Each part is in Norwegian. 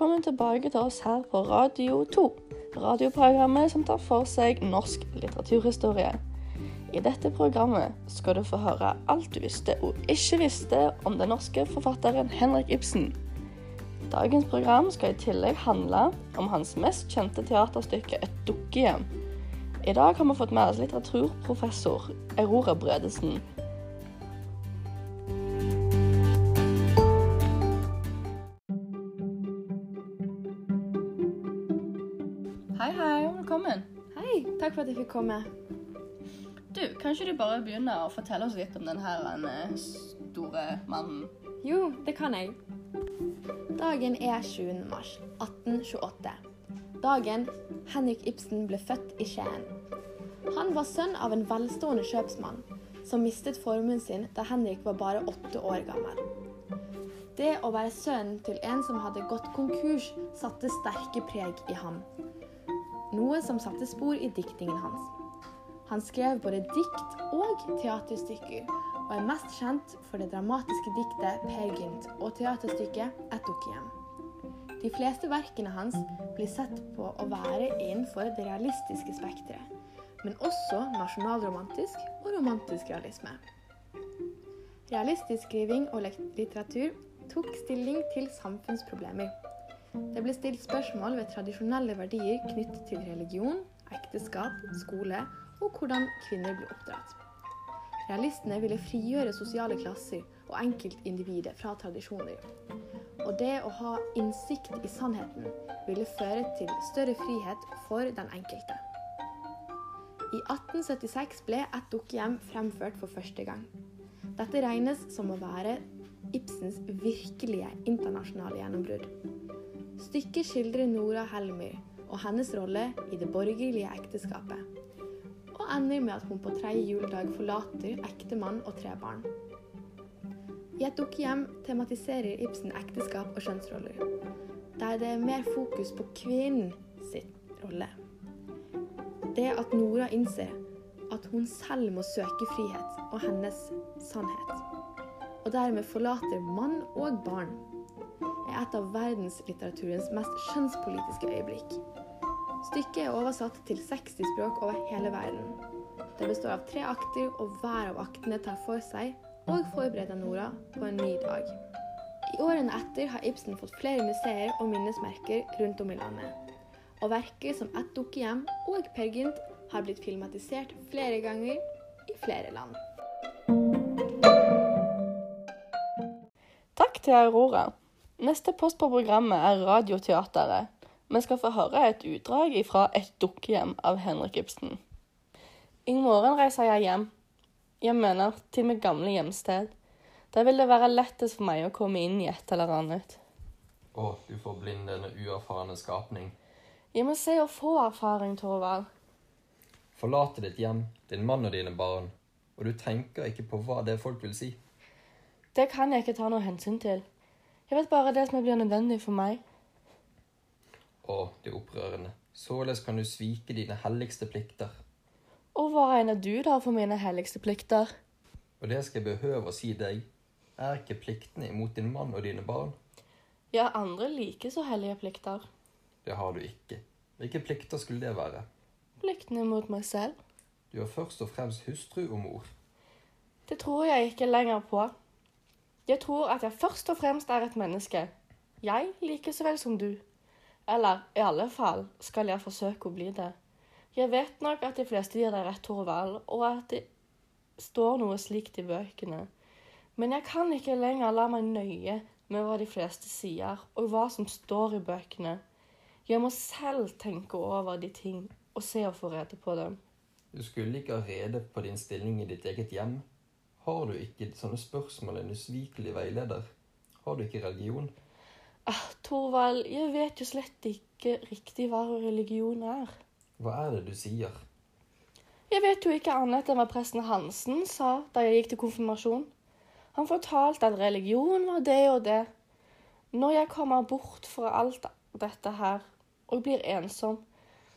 velkommen tilbake til oss her på Radio 2. Radioprogrammet som tar for seg norsk litteraturhistorie. I dette programmet skal du få høre alt du visste og ikke visste om den norske forfatteren Henrik Ibsen. Dagens program skal i tillegg handle om hans mest kjente teaterstykke 'Et dukkehjem'. I dag har vi fått med oss litteraturprofessor Aurora Bredesen. At jeg fikk komme. Du, kan ikke du bare begynne å fortelle oss litt om denne eh, store mannen? Jo, det kan jeg. Dagen er 20. mars 1828. Dagen Henrik Ibsen ble født i Skien. Han var sønn av en velstående kjøpsmann som mistet formuen sin da Henrik var bare åtte år gammel. Det å være sønnen til en som hadde gått konkurs, satte sterke preg i ham. Noe som satte spor i diktingen hans. Han skrev både dikt og teaterstykker, og er mest kjent for det dramatiske diktet 'Per Gynt' og teaterstykket 'Et dukkehjem'. De fleste verkene hans blir sett på å være innenfor det realistiske spekteret, men også nasjonalromantisk og romantisk realisme. Realistisk skriving og litteratur tok stilling til samfunnsproblemer. Det ble stilt spørsmål ved tradisjonelle verdier knyttet til religion, ekteskap, skole og hvordan kvinner ble oppdratt. Realistene ville frigjøre sosiale klasser og enkeltindividet fra tradisjoner. Og det å ha innsikt i sannheten ville føre til større frihet for den enkelte. I 1876 ble Et dukkehjem fremført for første gang. Dette regnes som å være Ibsens virkelige internasjonale gjennombrudd. Stykket skildrer Nora Helmyr og hennes rolle i det borgerlige ekteskapet, og ender med at hun på tredje juledag forlater ektemann og tre barn. I Et dukkehjem tematiserer Ibsen ekteskap og kjønnsroller, der det er mer fokus på kvinnen sin rolle. Det at Nora innser at hun selv må søke frihet og hennes sannhet og dermed forlater mann og barn, er et av verdenslitteraturens mest skjønnspolitiske øyeblikk. Stykket er oversatt til 60 språk over hele verden. Det består av tre akter, og hver av aktene tar for seg og forbereder Nora på en ny dag. I årene etter har Ibsen fått flere museer og minnesmerker rundt om i landet. Og verker som Et dukkehjem og Per Gynt har blitt filmatisert flere ganger i flere land. Takk til Aurora. Neste post på programmet er Radioteateret. Vi skal få høre et utdrag fra Et dukkehjem av Henrik Ibsen. I morgen reiser jeg hjem. Jeg mener til mitt gamle hjemsted. Der vil det være lettest for meg å komme inn i et eller annet. Å, du forblindende uerfarne skapning. Jeg må se og få erfaring, Torvald. Forlate ditt hjem, din mann og dine barn, og du tenker ikke på hva det folk vil si. Det kan jeg ikke ta noe hensyn til. Jeg vet bare det som blir nødvendig for meg. Å, det er opprørende. Således kan du svike dine helligste plikter. Og hva regner du da for mine helligste plikter? Og det skal jeg behøve å si deg, er ikke pliktene imot din mann og dine barn. Har andre like så hellige plikter. Det har du ikke. Hvilke plikter skulle det være? Pliktene mot meg selv. Du er først og fremst hustru og mor. Det tror jeg ikke lenger på. Jeg tror at jeg først og fremst er et menneske. Jeg like så vel som du. Eller i alle fall skal jeg forsøke å bli det. Jeg vet nok at de fleste gir deg rett, Torvald, og at det står noe slikt i bøkene. Men jeg kan ikke lenger la meg nøye med hva de fleste sier, og hva som står i bøkene. Jeg må selv tenke over de ting og se og få rede på dem. Du skulle ikke ha rede på din stilling i ditt eget hjem. Har du ikke sånne spørsmål en usvikelig veileder? Har du ikke religion? Ah, Torvald, jeg vet jo slett ikke riktig hva religion er. Hva er det du sier? Jeg vet jo ikke annet enn hva presten Hansen sa da jeg gikk til konfirmasjon. Han fortalte at religion var det og det. Når jeg kommer bort fra alt dette her og blir ensom,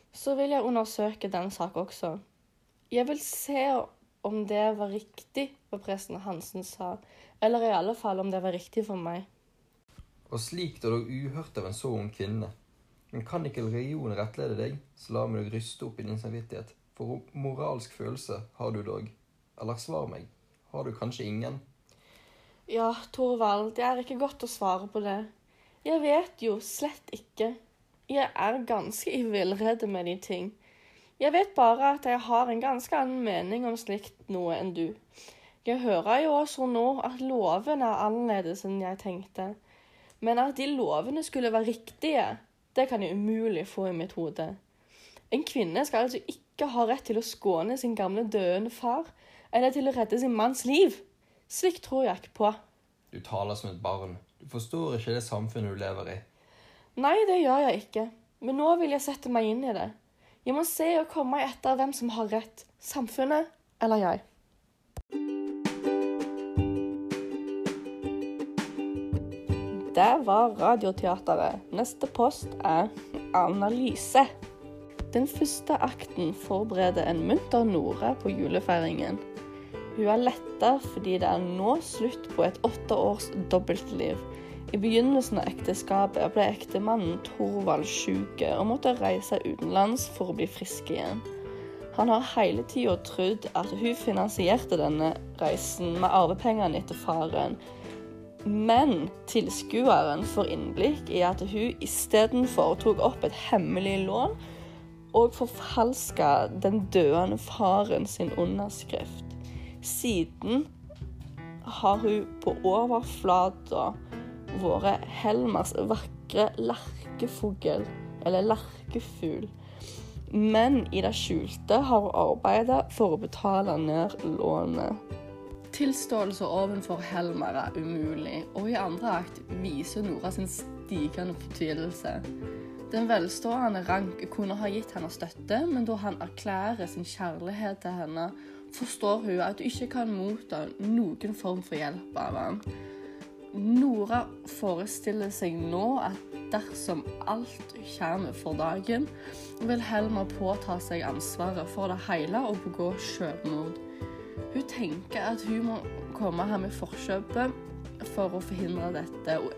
så vil jeg undersøke den sak også. Jeg vil se om det var riktig hva presten Hansen sa, eller i alle fall om det var riktig for meg. Og slikt er dog uhørt av en så ung kvinne. Men kan ikke religion rettlede deg, så la meg dog ryste opp i din samvittighet. For moralsk følelse har du dog. Eller svar meg, har du kanskje ingen? Ja, Torvald, det er ikke godt å svare på det. Jeg vet jo slett ikke. Jeg er ganske i villrede med de ting. Jeg vet bare at jeg har en ganske annen mening om slikt noe enn du. Jeg hører jo også nå at lovene er annerledes enn jeg tenkte. Men at de lovene skulle være riktige, det kan jeg umulig få i mitt hode. En kvinne skal altså ikke ha rett til å skåne sin gamle døende far, eller til å redde sin manns liv. Slikt tror jeg ikke på. Du taler som et barn. Du forstår ikke det samfunnet du lever i. Nei, det gjør jeg ikke. Men nå vil jeg sette meg inn i det. Jeg må se og komme etter hvem som har rett. Samfunnet eller jeg. Det var Radioteatret. Neste post er analyse. Den første akten forbereder en munter Nora på julefeiringen. Hun er letta fordi det er nå slutt på et åtte års dobbeltliv. I begynnelsen av ekteskapet ble ektemannen Thorvald syk og måtte reise utenlands for å bli frisk igjen. Han har hele tida trodd at hun finansierte denne reisen med arvepengene etter faren, men tilskueren får innblikk i at hun istedenfor tok opp et hemmelig lån og forfalska den døende faren sin underskrift. Siden har hun på overflata vært Helmers vakre lerkefugl, eller lerkefugl. Men i det skjulte har hun arbeidet for å betale ned lånet. Tilståelse ovenfor Helmer er umulig, og i andre akt viser Nora sin stigende fortvilelse. Den velstående Rank kunne ha gitt henne støtte, men da han erklærer sin kjærlighet til henne, forstår hun at hun ikke kan motta noen form for hjelp av ham. Nora forestiller seg nå at dersom alt kommer for dagen, vil Helmer påta seg ansvaret for det hele og begå selvmord. Hun tenker at hun må komme her med forkjøpet for å forhindre dette, og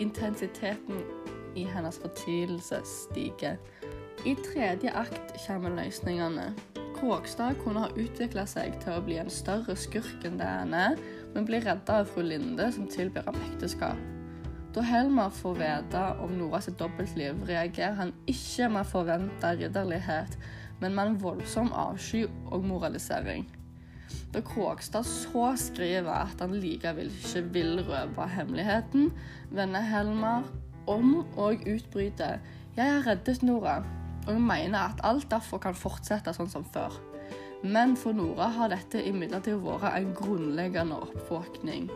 intensiteten i hennes fortvilelse stiger. I tredje akt kommer løsningene. Krogstad kunne ha utvikla seg til å bli en større skurk enn det han er, men blir redda av fru Linde, som tilbyr ham ekteskap. Da Helmer får vite om Noras dobbeltliv, reagerer han ikke med forventa ridderlighet, men med en voldsom avsky og moralisering. Da Krogstad så skriver at han likevel ikke vil røpe hemmeligheten, vender Helmer om og utbryter 'Jeg har reddet Nora', og mener at alt derfor kan fortsette sånn som før. Men for Nora har dette imidlertid vært en grunnleggende oppvåkning.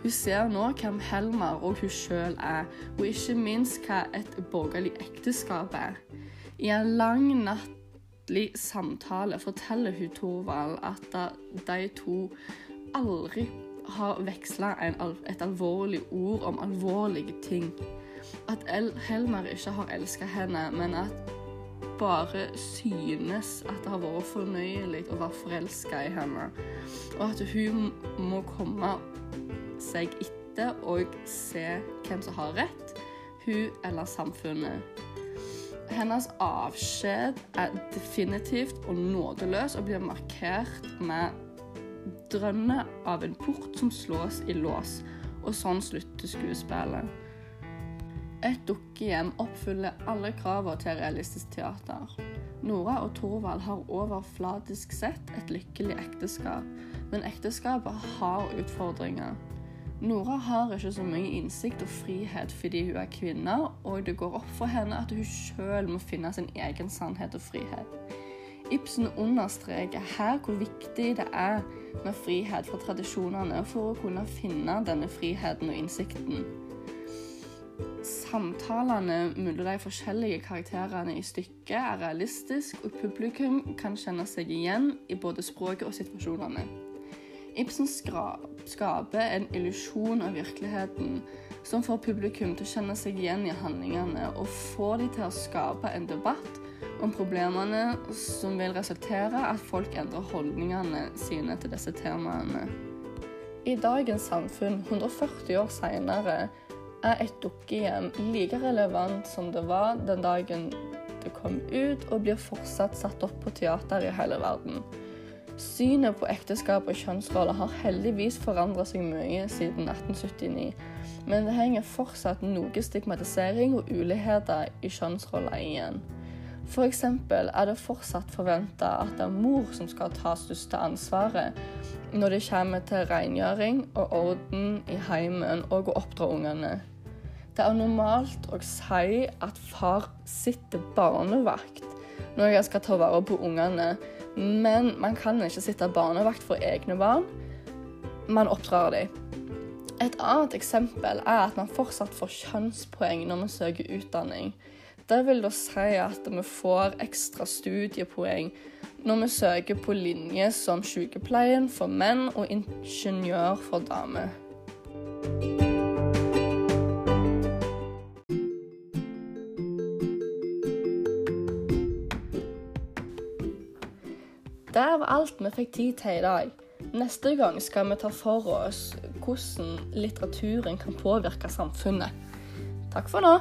Hun ser nå hvem Helmer og hun sjøl er, og ikke minst hva et borgerlig ekteskap er. I en lang nattlig samtale forteller hun Thorvald at de to aldri har veksla et alvorlig ord om alvorlige ting. At El Helmer ikke har elska henne, men at bare synes at det har vært fornøyelig å være forelska i henne. Og at hun må komme seg etter og se hvem som har rett, hun eller samfunnet. Hennes avskjed er definitivt og nådeløs og blir markert med drønnet av en port som slås i lås. Og sånn slutter skuespillet. Et dukkehjem oppfyller alle kravene til realistisk teater. Nora og Thorvald har overflatisk sett et lykkelig ekteskap, men ekteskapet har utfordringer. Nora har ikke så mye innsikt og frihet fordi hun er kvinne, og det går opp for henne at hun sjøl må finne sin egen sannhet og frihet. Ibsen understreker her hvor viktig det er med frihet fra tradisjonene for å kunne finne denne friheten og innsikten. Samtalene mellom de forskjellige karakterene i stykket er realistisk, og publikum kan kjenne seg igjen i både språket og situasjonene. Ibsen skaper en illusjon av virkeligheten som får publikum til å kjenne seg igjen i handlingene, og får de til å skape en debatt om problemene som vil resultere at folk endrer holdningene sine til disse temaene. I dagens samfunn, 140 år seinere, er et dukkehjem like relevant som det var den dagen det kom ut, og blir fortsatt satt opp på teater i hele verden. Synet på ekteskap og kjønnsroller har heldigvis forandret seg mye siden 1879, men det henger fortsatt noe stigmatisering og ulikheter i kjønnsroller igjen. F.eks. er det fortsatt forventa at det er mor som skal ta største ansvaret når det kommer til rengjøring og orden i heimen og å oppdra ungene. Det er normalt å si at far sitter barnevakt når jeg skal ta vare på ungene, men man kan ikke sitte barnevakt for egne barn. Man oppdrar dem. Et annet eksempel er at man fortsatt får kjønnspoeng når man søker utdanning. Det vil da si at vi får ekstra studiepoeng når vi søker på linje som sykepleien for menn og ingeniør for damer. Det var alt vi fikk tid til i dag. Neste gang skal vi ta for oss hvordan litteraturen kan påvirke samfunnet. Takk for nå.